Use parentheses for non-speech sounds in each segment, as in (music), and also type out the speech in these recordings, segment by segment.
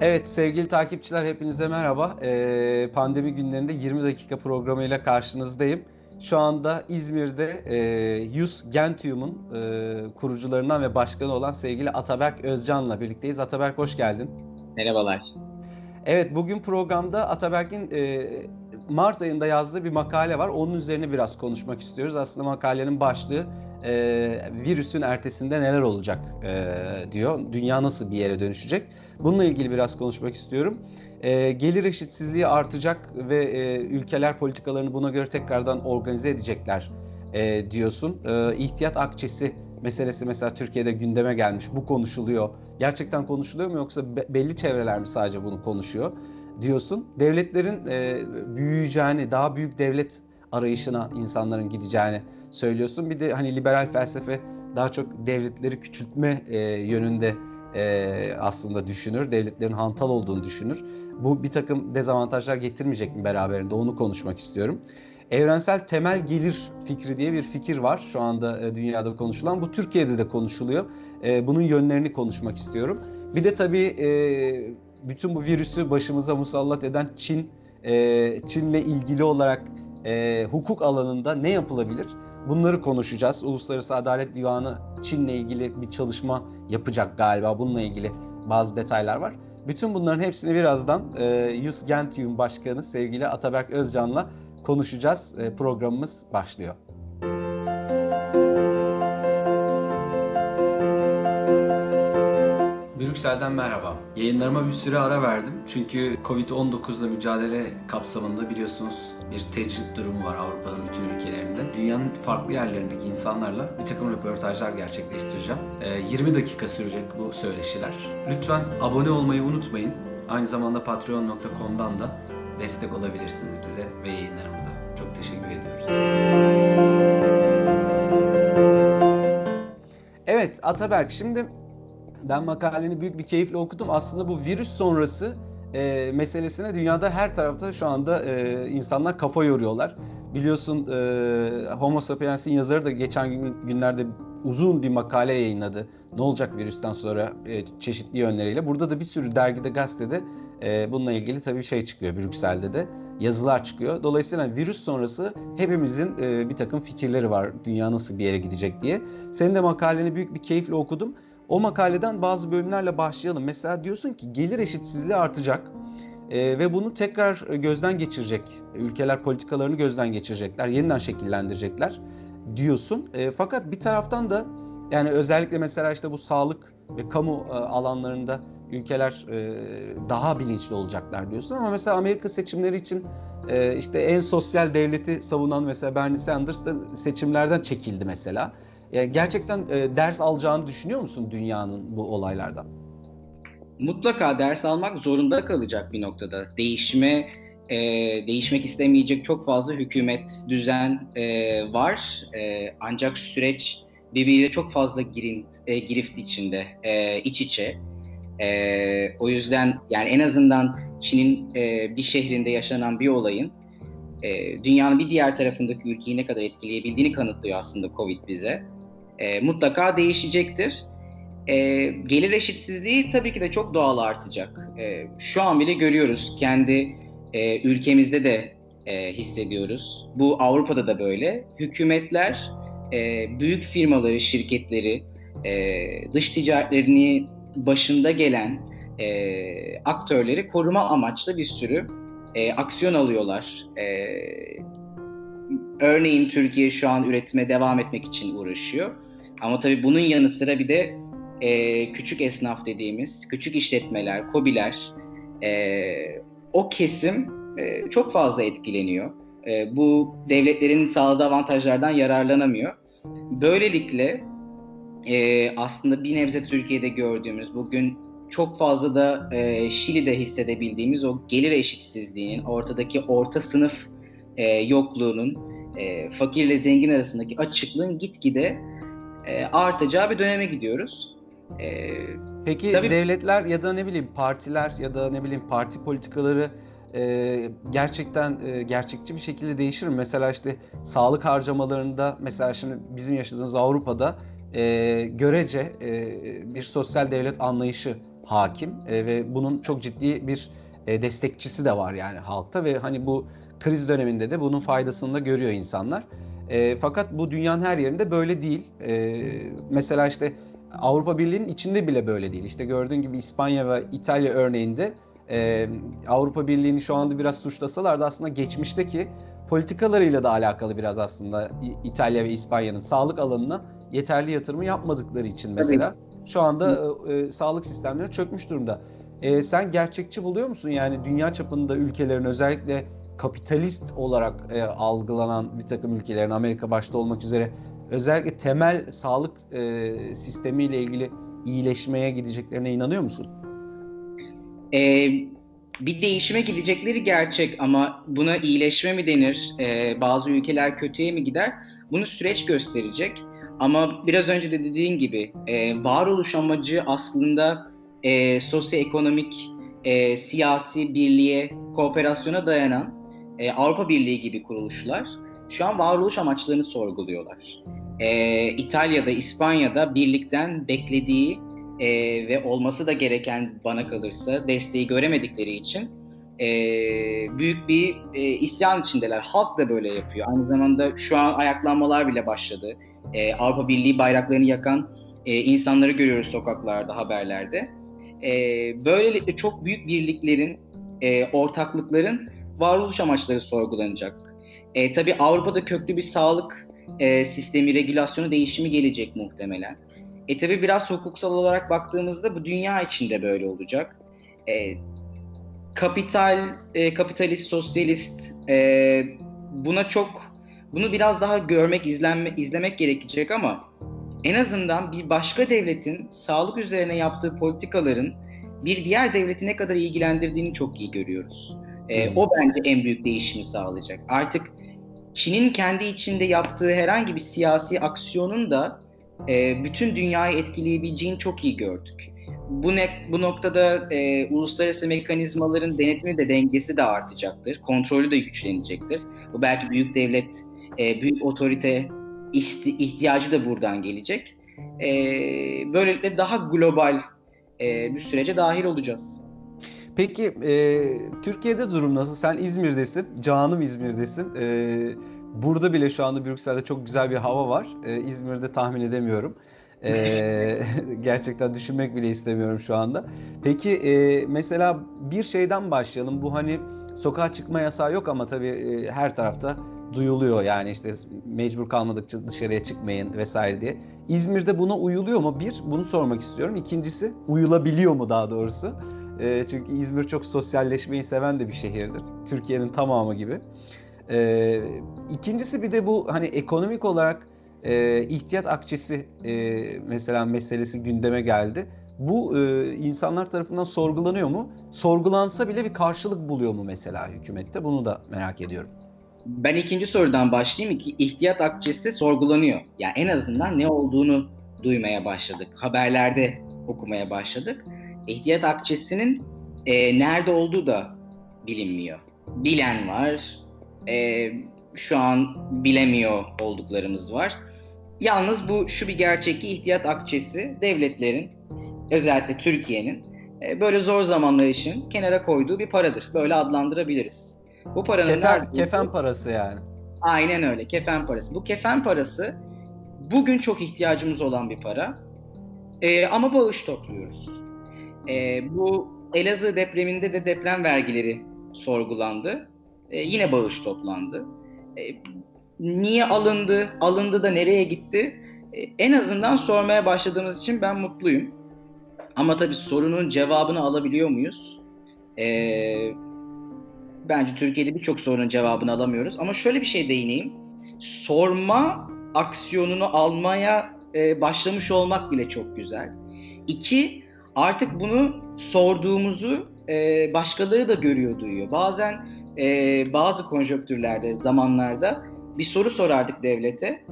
Evet sevgili takipçiler hepinize merhaba. Ee, pandemi günlerinde 20 dakika programıyla karşınızdayım. Şu anda İzmir'de e, Yus Gentium'un e, kurucularından ve başkanı olan sevgili Ataberk Özcan'la birlikteyiz. Ataberk hoş geldin. Merhabalar. Evet bugün programda Ataberk'in e, Mart ayında yazdığı bir makale var. Onun üzerine biraz konuşmak istiyoruz. Aslında makalenin başlığı e, virüsün ertesinde neler olacak e, diyor. Dünya nasıl bir yere dönüşecek? Bununla ilgili biraz konuşmak istiyorum. E, gelir eşitsizliği artacak ve e, ülkeler politikalarını buna göre tekrardan organize edecekler e, diyorsun. E, ihtiyat akçesi meselesi mesela Türkiye'de gündeme gelmiş. Bu konuşuluyor. Gerçekten konuşuluyor mu yoksa be- belli çevreler mi sadece bunu konuşuyor diyorsun. Devletlerin e, büyüyeceğini, daha büyük devlet arayışına insanların gideceğini söylüyorsun. Bir de hani liberal felsefe daha çok devletleri küçültme e, yönünde e, aslında düşünür. Devletlerin hantal olduğunu düşünür. Bu bir takım dezavantajlar getirmeyecek mi beraberinde onu konuşmak istiyorum. Evrensel temel gelir fikri diye bir fikir var şu anda e, dünyada konuşulan. Bu Türkiye'de de konuşuluyor. E, bunun yönlerini konuşmak istiyorum. Bir de tabii e, bütün bu virüsü başımıza musallat eden Çin, Çin'le ilgili olarak e, hukuk alanında ne yapılabilir? Bunları konuşacağız. Uluslararası Adalet Divanı Çin'le ilgili bir çalışma yapacak galiba. Bununla ilgili bazı detaylar var. Bütün bunların hepsini birazdan e, Yus Gentium Başkanı sevgili Ataberk Özcan'la konuşacağız. E, programımız başlıyor. Brüksel'den merhaba. Yayınlarıma bir süre ara verdim. Çünkü Covid-19 ile mücadele kapsamında biliyorsunuz bir tecrit durumu var Avrupa'nın bütün ülkelerinde. Dünyanın farklı yerlerindeki insanlarla bir takım röportajlar gerçekleştireceğim. 20 dakika sürecek bu söyleşiler. Lütfen abone olmayı unutmayın. Aynı zamanda patreon.com'dan da destek olabilirsiniz bize ve yayınlarımıza. Çok teşekkür ediyoruz. Evet Ataberk şimdi ben makaleni büyük bir keyifle okudum. Aslında bu virüs sonrası e, meselesine dünyada her tarafta şu anda e, insanlar kafa yoruyorlar. Biliyorsun e, Homo sapiens'in yazarı da geçen gün, günlerde uzun bir makale yayınladı. Ne olacak virüsten sonra e, çeşitli yönleriyle. Burada da bir sürü dergide, gazetede e, bununla ilgili tabii şey çıkıyor Brüksel'de de yazılar çıkıyor. Dolayısıyla virüs sonrası hepimizin e, bir takım fikirleri var. Dünya nasıl bir yere gidecek diye. Senin de makaleni büyük bir keyifle okudum. O makaleden bazı bölümlerle başlayalım. Mesela diyorsun ki gelir eşitsizliği artacak e, ve bunu tekrar gözden geçirecek. Ülkeler politikalarını gözden geçirecekler, yeniden şekillendirecekler diyorsun. E, fakat bir taraftan da yani özellikle mesela işte bu sağlık ve kamu e, alanlarında ülkeler e, daha bilinçli olacaklar diyorsun ama mesela Amerika seçimleri için e, işte en sosyal devleti savunan mesela Bernie Sanders da seçimlerden çekildi mesela. Yani gerçekten e, ders alacağını düşünüyor musun dünyanın bu olaylardan? Mutlaka ders almak zorunda kalacak bir noktada. Değişime e, değişmek istemeyecek çok fazla hükümet, düzen e, var. E, ancak süreç birbiriyle çok fazla girint, e, girift içinde, e, iç içe. E, o yüzden yani en azından Çin'in e, bir şehrinde yaşanan bir olayın e, dünyanın bir diğer tarafındaki ülkeyi ne kadar etkileyebildiğini kanıtlıyor aslında Covid bize. E, mutlaka değişecektir. E, gelir eşitsizliği tabii ki de çok doğal artacak. E, şu an bile görüyoruz kendi e, ülkemizde de e, hissediyoruz. Bu Avrupa'da da böyle. Hükümetler e, büyük firmaları, şirketleri, e, dış ticaretlerini başında gelen e, aktörleri koruma amaçlı bir sürü e, aksiyon alıyorlar. E, örneğin Türkiye şu an üretime devam etmek için uğraşıyor. Ama tabii bunun yanı sıra bir de e, küçük esnaf dediğimiz, küçük işletmeler, kobiler, e, o kesim e, çok fazla etkileniyor. E, bu devletlerin sağladığı avantajlardan yararlanamıyor. Böylelikle e, aslında bir nebze Türkiye'de gördüğümüz, bugün çok fazla da e, Şili'de hissedebildiğimiz o gelir eşitsizliğinin, ortadaki orta sınıf e, yokluğunun, e, fakirle zengin arasındaki açıklığın gitgide e, artacağı bir döneme gidiyoruz. E, Peki tabii, devletler ya da ne bileyim partiler ya da ne bileyim parti politikaları e, gerçekten e, gerçekçi bir şekilde değişir mi? Mesela işte sağlık harcamalarında mesela şimdi bizim yaşadığımız Avrupa'da e, görece e, bir sosyal devlet anlayışı hakim e, ve bunun çok ciddi bir e, destekçisi de var yani halkta ve hani bu kriz döneminde de bunun faydasını da görüyor insanlar. E, fakat bu dünyanın her yerinde böyle değil. E, mesela işte Avrupa Birliği'nin içinde bile böyle değil. İşte gördüğün gibi İspanya ve İtalya örneğinde e, Avrupa Birliği'ni şu anda biraz suçlasalar da aslında geçmişteki politikalarıyla da alakalı biraz aslında İtalya ve İspanya'nın sağlık alanına yeterli yatırımı yapmadıkları için mesela Tabii. şu anda e, sağlık sistemleri çökmüş durumda. E, sen gerçekçi buluyor musun? Yani dünya çapında ülkelerin özellikle kapitalist olarak e, algılanan bir takım ülkelerin Amerika başta olmak üzere özellikle temel sağlık e, sistemiyle ilgili iyileşmeye gideceklerine inanıyor musun? Ee, bir değişime gidecekleri gerçek ama buna iyileşme mi denir? Ee, bazı ülkeler kötüye mi gider? Bunu süreç gösterecek. Ama biraz önce de dediğin gibi e, varoluş amacı aslında e, sosyoekonomik, e, siyasi birliğe, kooperasyona dayanan e, Avrupa Birliği gibi kuruluşlar şu an varoluş amaçlarını sorguluyorlar. E, İtalya'da, İspanya'da birlikten beklediği e, ve olması da gereken bana kalırsa desteği göremedikleri için e, büyük bir e, isyan içindeler. Halk da böyle yapıyor. Aynı zamanda şu an ayaklanmalar bile başladı. E, Avrupa Birliği bayraklarını yakan e, insanları görüyoruz sokaklarda, haberlerde. E, böylelikle çok büyük birliklerin, e, ortaklıkların varoluş amaçları sorgulanacak. E, tabii Avrupa'da köklü bir sağlık e, sistemi, regülasyonu değişimi gelecek muhtemelen. E tabii biraz hukuksal olarak baktığımızda bu dünya içinde böyle olacak. E, kapital, e, kapitalist, sosyalist e, buna çok bunu biraz daha görmek, izlenme, izlemek gerekecek ama en azından bir başka devletin sağlık üzerine yaptığı politikaların bir diğer devleti ne kadar ilgilendirdiğini çok iyi görüyoruz. E, o bence en büyük değişimi sağlayacak. Artık Çin'in kendi içinde yaptığı herhangi bir siyasi aksiyonun da e, bütün dünyayı etkileyebileceğini çok iyi gördük. Bu, ne, bu noktada e, uluslararası mekanizmaların denetimi de dengesi de artacaktır. Kontrolü de güçlenecektir. Bu belki büyük devlet, e, büyük otorite ihtiyacı da buradan gelecek. E, böylelikle daha global e, bir sürece dahil olacağız. Peki e, Türkiye'de durum nasıl? Sen İzmir'desin, canım İzmir'desin. E, burada bile şu anda Brüksel'de çok güzel bir hava var. E, İzmir'de tahmin edemiyorum. E, (laughs) gerçekten düşünmek bile istemiyorum şu anda. Peki e, mesela bir şeyden başlayalım. Bu hani sokağa çıkma yasağı yok ama tabii e, her tarafta duyuluyor yani işte mecbur kalmadıkça dışarıya çıkmayın vesaire diye. İzmir'de buna uyuluyor mu? Bir, bunu sormak istiyorum. İkincisi, uyulabiliyor mu daha doğrusu? E, çünkü İzmir çok sosyalleşmeyi seven de bir şehirdir. Türkiye'nin tamamı gibi. E, ikincisi bir de bu hani ekonomik olarak e, ihtiyat akçesi e, mesela meselesi gündeme geldi. Bu e, insanlar tarafından sorgulanıyor mu? Sorgulansa bile bir karşılık buluyor mu mesela hükümette? Bunu da merak ediyorum. Ben ikinci sorudan başlayayım ki ihtiyat akçesi sorgulanıyor. Yani en azından ne olduğunu duymaya başladık. Haberlerde okumaya başladık ihtiyat akçesinin e, nerede olduğu da bilinmiyor. Bilen var, e, şu an bilemiyor olduklarımız var. Yalnız bu şu bir gerçek ki ihtiyat akçesi devletlerin, özellikle Türkiye'nin e, böyle zor zamanlar için kenara koyduğu bir paradır. Böyle adlandırabiliriz. Bu paranın kefen, nerede kefen parası yani. Aynen öyle, kefen parası. Bu kefen parası bugün çok ihtiyacımız olan bir para. E, ama bağış topluyoruz. E, bu Elazığ depreminde de deprem vergileri sorgulandı. E, yine bağış toplandı. E, niye alındı? Alındı da nereye gitti? E, en azından sormaya başladığımız için ben mutluyum. Ama tabii sorunun cevabını alabiliyor muyuz? E, bence Türkiye'de birçok sorunun cevabını alamıyoruz. Ama şöyle bir şey değineyim. Sorma aksiyonunu almaya e, başlamış olmak bile çok güzel. İki, artık bunu sorduğumuzu e, başkaları da görüyor, duyuyor. Bazen e, bazı konjonktürlerde, zamanlarda bir soru sorardık devlete.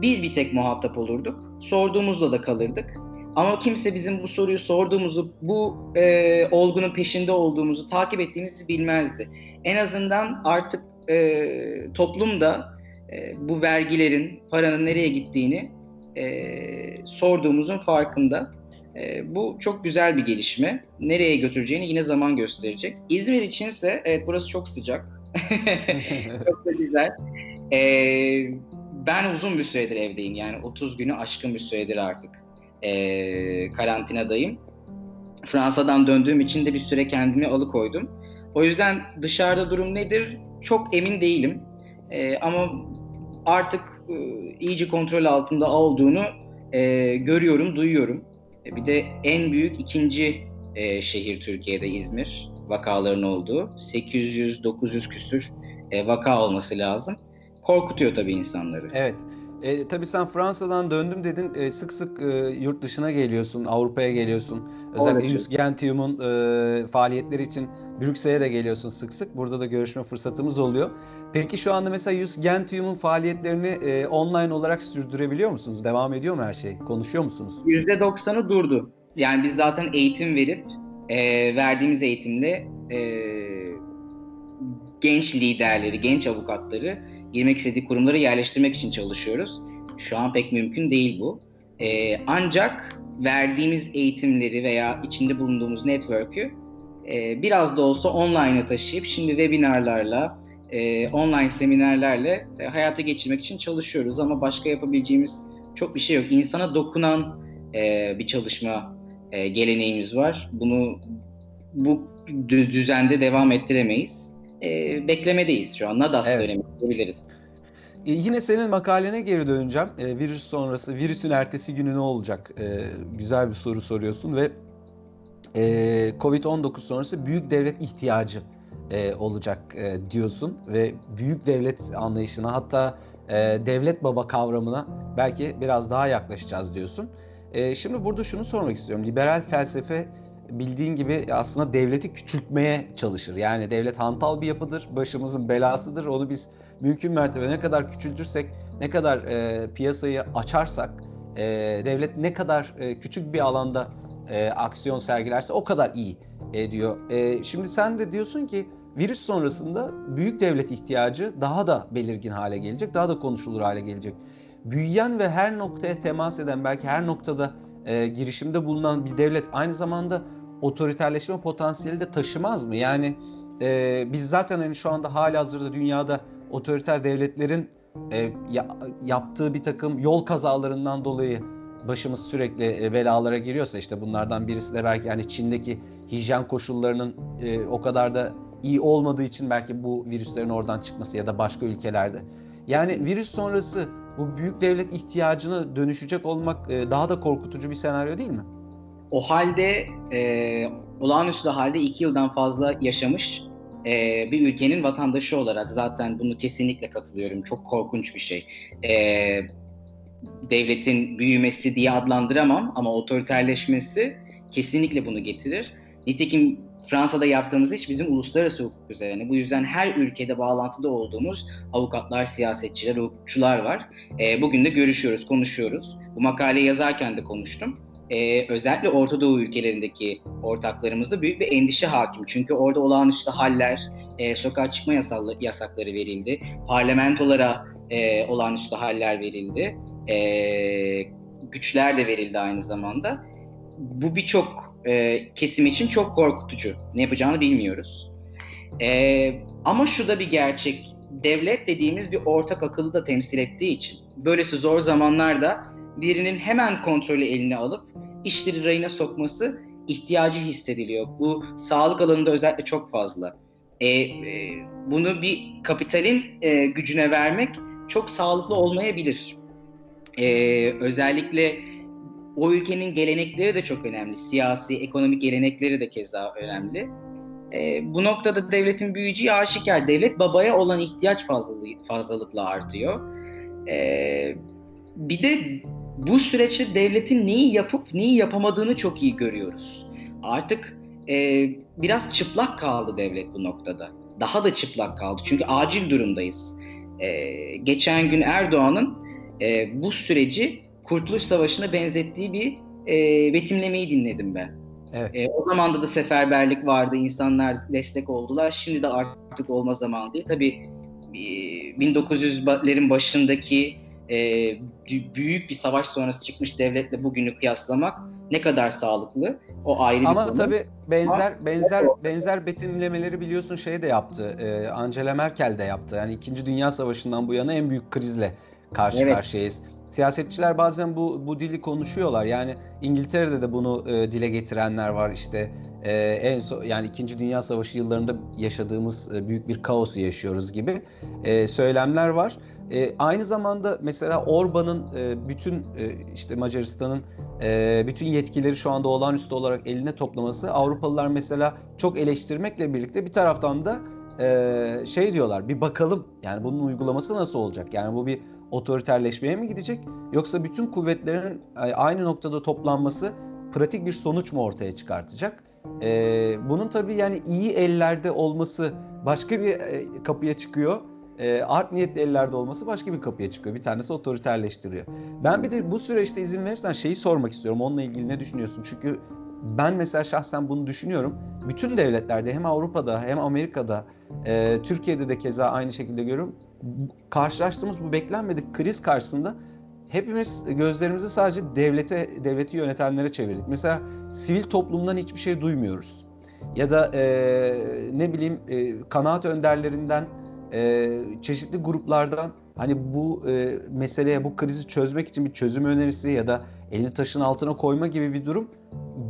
Biz bir tek muhatap olurduk. Sorduğumuzda da kalırdık. Ama kimse bizim bu soruyu sorduğumuzu, bu e, olgunun peşinde olduğumuzu, takip ettiğimizi bilmezdi. En azından artık e, toplumda e, bu vergilerin, paranın nereye gittiğini e, sorduğumuzun farkında. E, bu çok güzel bir gelişme. Nereye götüreceğini yine zaman gösterecek. İzmir içinse evet burası çok sıcak. (laughs) çok da güzel. E, ben uzun bir süredir evdeyim. Yani 30 günü aşkın bir süredir artık e, karantinadayım. Fransa'dan döndüğüm için de bir süre kendimi alıkoydum. O yüzden dışarıda durum nedir çok emin değilim. E, ama artık e, iyice kontrol altında olduğunu e, görüyorum, duyuyorum. E, bir de en büyük ikinci e, şehir Türkiye'de İzmir vakaların olduğu. 800-900 küsür e, vaka olması lazım. Korkutuyor tabii insanları. Evet. E, tabii sen Fransa'dan döndüm dedin. E, sık sık e, yurt dışına geliyorsun, Avrupa'ya geliyorsun. Özellikle Yus Gentium'un e, faaliyetleri için Brüksel'e de geliyorsun sık sık. Burada da görüşme fırsatımız oluyor. Peki şu anda mesela Yus Gentium'un faaliyetlerini e, online olarak sürdürebiliyor musunuz? Devam ediyor mu her şey? Konuşuyor musunuz? %90'ı durdu. Yani biz zaten eğitim verip e, verdiğimiz eğitimle e, genç liderleri, genç avukatları girmek istediği kurumları yerleştirmek için çalışıyoruz. Şu an pek mümkün değil bu. E, ancak verdiğimiz eğitimleri veya içinde bulunduğumuz network'ü e, biraz da olsa online'a taşıyıp şimdi webinarlarla, e, online seminerlerle e, hayata geçirmek için çalışıyoruz. Ama başka yapabileceğimiz çok bir şey yok. İnsana dokunan e, bir çalışma e, geleneğimiz var. Bunu bu düzende devam ettiremeyiz. E, beklemedeyiz şu an. Nadas evet. dönemi diyebiliriz. E, yine senin makalene geri döneceğim. E, virüs sonrası, virüsün ertesi günü ne olacak? E, güzel bir soru soruyorsun ve e, Covid-19 sonrası büyük devlet ihtiyacı e, olacak e, diyorsun ve büyük devlet anlayışına hatta e, devlet baba kavramına belki biraz daha yaklaşacağız diyorsun. E, şimdi burada şunu sormak istiyorum. Liberal felsefe bildiğin gibi aslında devleti küçültmeye çalışır. Yani devlet hantal bir yapıdır, başımızın belasıdır. Onu biz mümkün mertebe ne kadar küçültürsek, ne kadar e, piyasayı açarsak, e, devlet ne kadar e, küçük bir alanda e, aksiyon sergilerse o kadar iyi e, diyor. E, şimdi sen de diyorsun ki virüs sonrasında büyük devlet ihtiyacı daha da belirgin hale gelecek, daha da konuşulur hale gelecek. Büyüyen ve her noktaya temas eden, belki her noktada e, girişimde bulunan bir devlet aynı zamanda otoriterleşme potansiyeli de taşımaz mı? Yani e, biz zaten hani şu anda hala hazırda dünyada otoriter devletlerin e, ya, yaptığı bir takım yol kazalarından dolayı başımız sürekli e, belalara giriyorsa işte bunlardan birisi de belki yani Çin'deki hijyen koşullarının e, o kadar da iyi olmadığı için belki bu virüslerin oradan çıkması ya da başka ülkelerde. Yani virüs sonrası bu büyük devlet ihtiyacını dönüşecek olmak e, daha da korkutucu bir senaryo değil mi? O halde e, olağanüstü halde iki yıldan fazla yaşamış e, bir ülkenin vatandaşı olarak zaten bunu kesinlikle katılıyorum. Çok korkunç bir şey. E, devletin büyümesi diye adlandıramam ama otoriterleşmesi kesinlikle bunu getirir. Nitekim Fransa'da yaptığımız iş bizim uluslararası hukuk üzerine. Bu yüzden her ülkede bağlantıda olduğumuz avukatlar, siyasetçiler, hukukçular var. E, bugün de görüşüyoruz, konuşuyoruz. Bu makaleyi yazarken de konuştum. E, özellikle Orta Doğu ülkelerindeki ortaklarımızda büyük bir endişe hakim. Çünkü orada olağanüstü haller, e, sokağa çıkma yasallı, yasakları verildi. Parlamentolara e, olağanüstü haller verildi. E, güçler de verildi aynı zamanda. Bu birçok e, kesim için çok korkutucu. Ne yapacağını bilmiyoruz. E, ama şu da bir gerçek. Devlet dediğimiz bir ortak akıllı da temsil ettiği için böylesi zor zamanlarda birinin hemen kontrolü eline alıp işleri rayına sokması ihtiyacı hissediliyor. Bu sağlık alanında özellikle çok fazla. E, e, bunu bir kapitalin e, gücüne vermek çok sağlıklı olmayabilir. E, özellikle o ülkenin gelenekleri de çok önemli. Siyasi, ekonomik gelenekleri de keza önemli. E, bu noktada devletin büyüyeceği aşikar. Devlet babaya olan ihtiyaç fazlalığı, fazlalıkla artıyor. E, bir de bu süreçte devletin neyi yapıp neyi yapamadığını çok iyi görüyoruz. Artık e, biraz çıplak kaldı devlet bu noktada. Daha da çıplak kaldı. Çünkü acil durumdayız. E, geçen gün Erdoğan'ın e, bu süreci Kurtuluş Savaşı'na benzettiği bir e, betimlemeyi dinledim ben. Evet. E, o zaman da seferberlik vardı, insanlar destek oldular. Şimdi de artık olma zamanı değil. Tabii e, 1900'lerin başındaki e, büyük bir savaş sonrası çıkmış devletle bugünü kıyaslamak ne kadar sağlıklı o ayrı bir Ama konu. tabii benzer benzer benzer betimlemeleri biliyorsun şey de yaptı. E, Angela Merkel de yaptı. Yani 2. Dünya Savaşı'ndan bu yana en büyük krizle karşı Evet. karşıyayız. Siyasetçiler bazen bu bu dili konuşuyorlar. Yani İngiltere'de de bunu e, dile getirenler var. İşte e, en son yani 2. Dünya Savaşı yıllarında yaşadığımız e, büyük bir kaosu yaşıyoruz gibi e, söylemler var. E, aynı zamanda mesela Orban'ın e, bütün e, işte Macaristan'ın e, bütün yetkileri şu anda olağanüstü olarak eline toplaması Avrupalılar mesela çok eleştirmekle birlikte bir taraftan da e, şey diyorlar bir bakalım yani bunun uygulaması nasıl olacak? Yani bu bir otoriterleşmeye mi gidecek yoksa bütün kuvvetlerin aynı noktada toplanması pratik bir sonuç mu ortaya çıkartacak? E, bunun tabii yani iyi ellerde olması başka bir e, kapıya çıkıyor. E, art niyetli ellerde olması başka bir kapıya çıkıyor. Bir tanesi otoriterleştiriyor. Ben bir de bu süreçte izin verirsen şeyi sormak istiyorum. Onunla ilgili ne düşünüyorsun? Çünkü ben mesela şahsen bunu düşünüyorum. Bütün devletlerde hem Avrupa'da hem Amerika'da, e, Türkiye'de de keza aynı şekilde görüyorum. Karşılaştığımız bu beklenmedik kriz karşısında hepimiz gözlerimizi sadece devlete, devleti yönetenlere çevirdik. Mesela sivil toplumdan hiçbir şey duymuyoruz. Ya da e, ne bileyim e, kanaat önderlerinden, e, çeşitli gruplardan hani bu e, meseleye, bu krizi çözmek için bir çözüm önerisi ya da elini taşın altına koyma gibi bir durum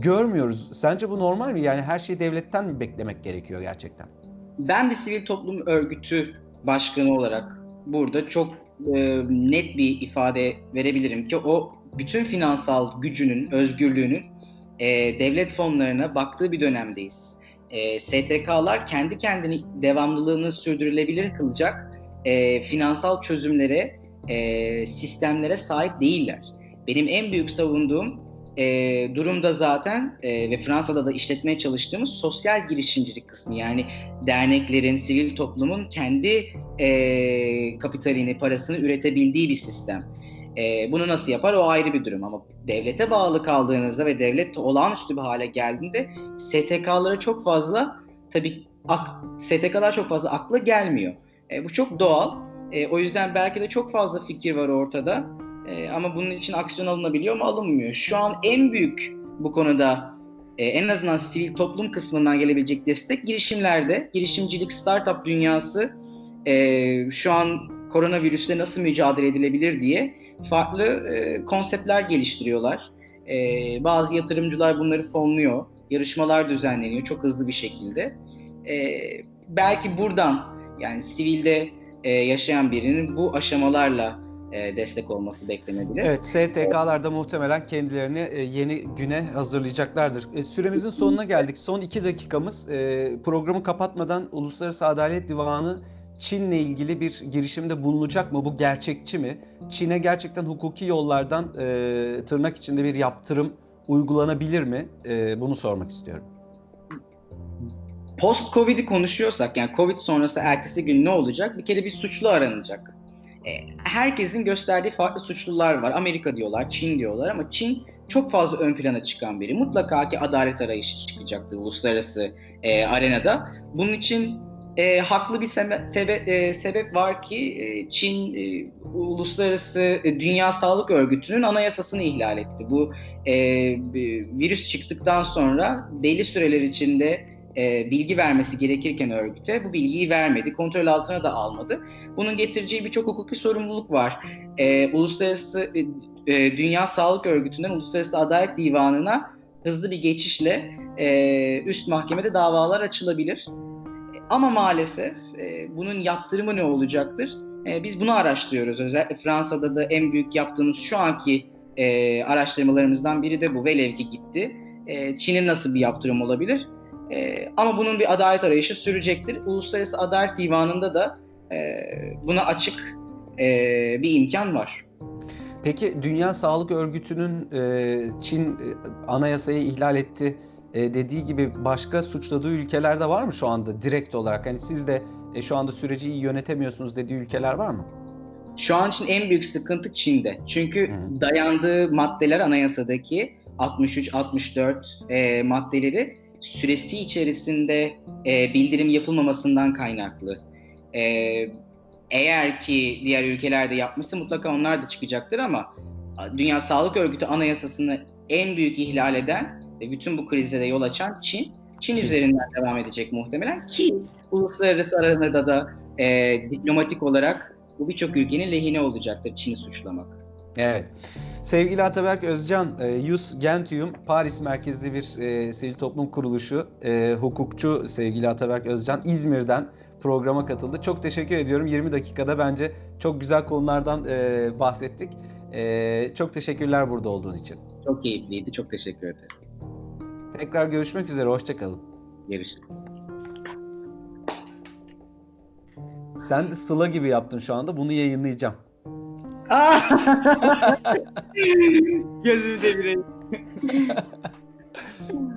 görmüyoruz. Sence bu normal mi? Yani her şeyi devletten mi beklemek gerekiyor gerçekten? Ben bir sivil toplum örgütü başkanı olarak burada çok e, net bir ifade verebilirim ki o bütün finansal gücünün, özgürlüğünün e, devlet fonlarına baktığı bir dönemdeyiz. E, STK'lar kendi kendini devamlılığını sürdürülebilir kılacak e, finansal çözümlere, e, sistemlere sahip değiller. Benim en büyük savunduğum e, durumda zaten e, ve Fransa'da da işletmeye çalıştığımız sosyal girişimcilik kısmı. Yani derneklerin, sivil toplumun kendi e, kapitalini, parasını üretebildiği bir sistem. E, bunu nasıl yapar o ayrı bir durum ama devlete bağlı kaldığınızda ve devlet olağanüstü bir hale geldiğinde STK'lara çok fazla tabii ak, STK'lar çok fazla akla gelmiyor. E, bu çok doğal. E, o yüzden belki de çok fazla fikir var ortada. E, ama bunun için aksiyon alınabiliyor mu? Alınmıyor. Şu an en büyük bu konuda e, en azından sivil toplum kısmından gelebilecek destek girişimlerde. Girişimcilik, startup dünyası e, şu an koronavirüsle nasıl mücadele edilebilir diye farklı e, konseptler geliştiriyorlar. E, bazı yatırımcılar bunları fonluyor. Yarışmalar düzenleniyor çok hızlı bir şekilde. E, belki buradan yani sivilde e, yaşayan birinin bu aşamalarla e, destek olması beklenebilir. Evet, STK'lar da muhtemelen kendilerini e, yeni güne hazırlayacaklardır. E, süremizin sonuna geldik. Son iki dakikamız. Programı kapatmadan Uluslararası Adalet Divanı Çin'le ilgili bir girişimde bulunacak mı? Bu gerçekçi mi? Çin'e gerçekten hukuki yollardan e, tırnak içinde bir yaptırım uygulanabilir mi? E, bunu sormak istiyorum. Post-Covid'i konuşuyorsak yani Covid sonrası ertesi gün ne olacak? Bir kere bir suçlu aranacak. Herkesin gösterdiği farklı suçlular var. Amerika diyorlar, Çin diyorlar ama Çin çok fazla ön plana çıkan biri. Mutlaka ki adalet arayışı çıkacaktır uluslararası e, arenada. Bunun için e, haklı bir sebe- sebe- e, sebep var ki e, Çin e, Uluslararası e, Dünya Sağlık Örgütü'nün anayasasını ihlal etti. Bu e, virüs çıktıktan sonra belli süreler içinde e, bilgi vermesi gerekirken örgüte bu bilgiyi vermedi, kontrol altına da almadı. Bunun getireceği birçok hukuki sorumluluk var. E, Uluslararası e, Dünya Sağlık Örgütü'nden Uluslararası Adalet Divanı'na hızlı bir geçişle e, üst mahkemede davalar açılabilir. Ama maalesef e, bunun yaptırımı ne olacaktır? E, biz bunu araştırıyoruz. Özellikle Fransa'da da en büyük yaptığımız şu anki e, araştırmalarımızdan biri de bu. Velev ki gitti. E, Çin'in nasıl bir yaptırım olabilir? E, ama bunun bir adalet arayışı sürecektir. Uluslararası Adalet Divanı'nda da e, buna açık e, bir imkan var. Peki Dünya Sağlık Örgütü'nün e, Çin e, anayasayı ihlal etti e, dediği gibi başka suçladığı ülkelerde var mı şu anda direkt olarak? Hani siz de e, şu anda süreci iyi yönetemiyorsunuz dediği ülkeler var mı? Şu an için en büyük sıkıntı Çin'de. Çünkü Hı. dayandığı maddeler anayasadaki 63-64 e, maddeleri süresi içerisinde e, bildirim yapılmamasından kaynaklı. E, eğer ki diğer ülkelerde yapmışsa mutlaka onlar da çıkacaktır ama Dünya Sağlık Örgütü anayasasını en büyük ihlal eden ve bütün bu krize de yol açan Çin. Çin, Çin. üzerinden devam edecek muhtemelen ki uluslararası arenada da e, diplomatik olarak bu birçok ülkenin lehine olacaktır Çin'i suçlamak. Evet. Sevgili Ataberk Özcan, e, Yus Gentium Paris merkezli bir e, sivil toplum kuruluşu, e, hukukçu sevgili Ataberk Özcan İzmir'den programa katıldı. Çok teşekkür ediyorum. 20 dakikada bence çok güzel konulardan e, bahsettik. E, çok teşekkürler burada olduğun için. Çok keyifliydi. Çok teşekkür ederim. Tekrar görüşmek üzere. Hoşçakalın. Görüşürüz. Sen de Sıla gibi yaptın şu anda. Bunu yayınlayacağım. (laughs) Gözümü devireyim. (laughs)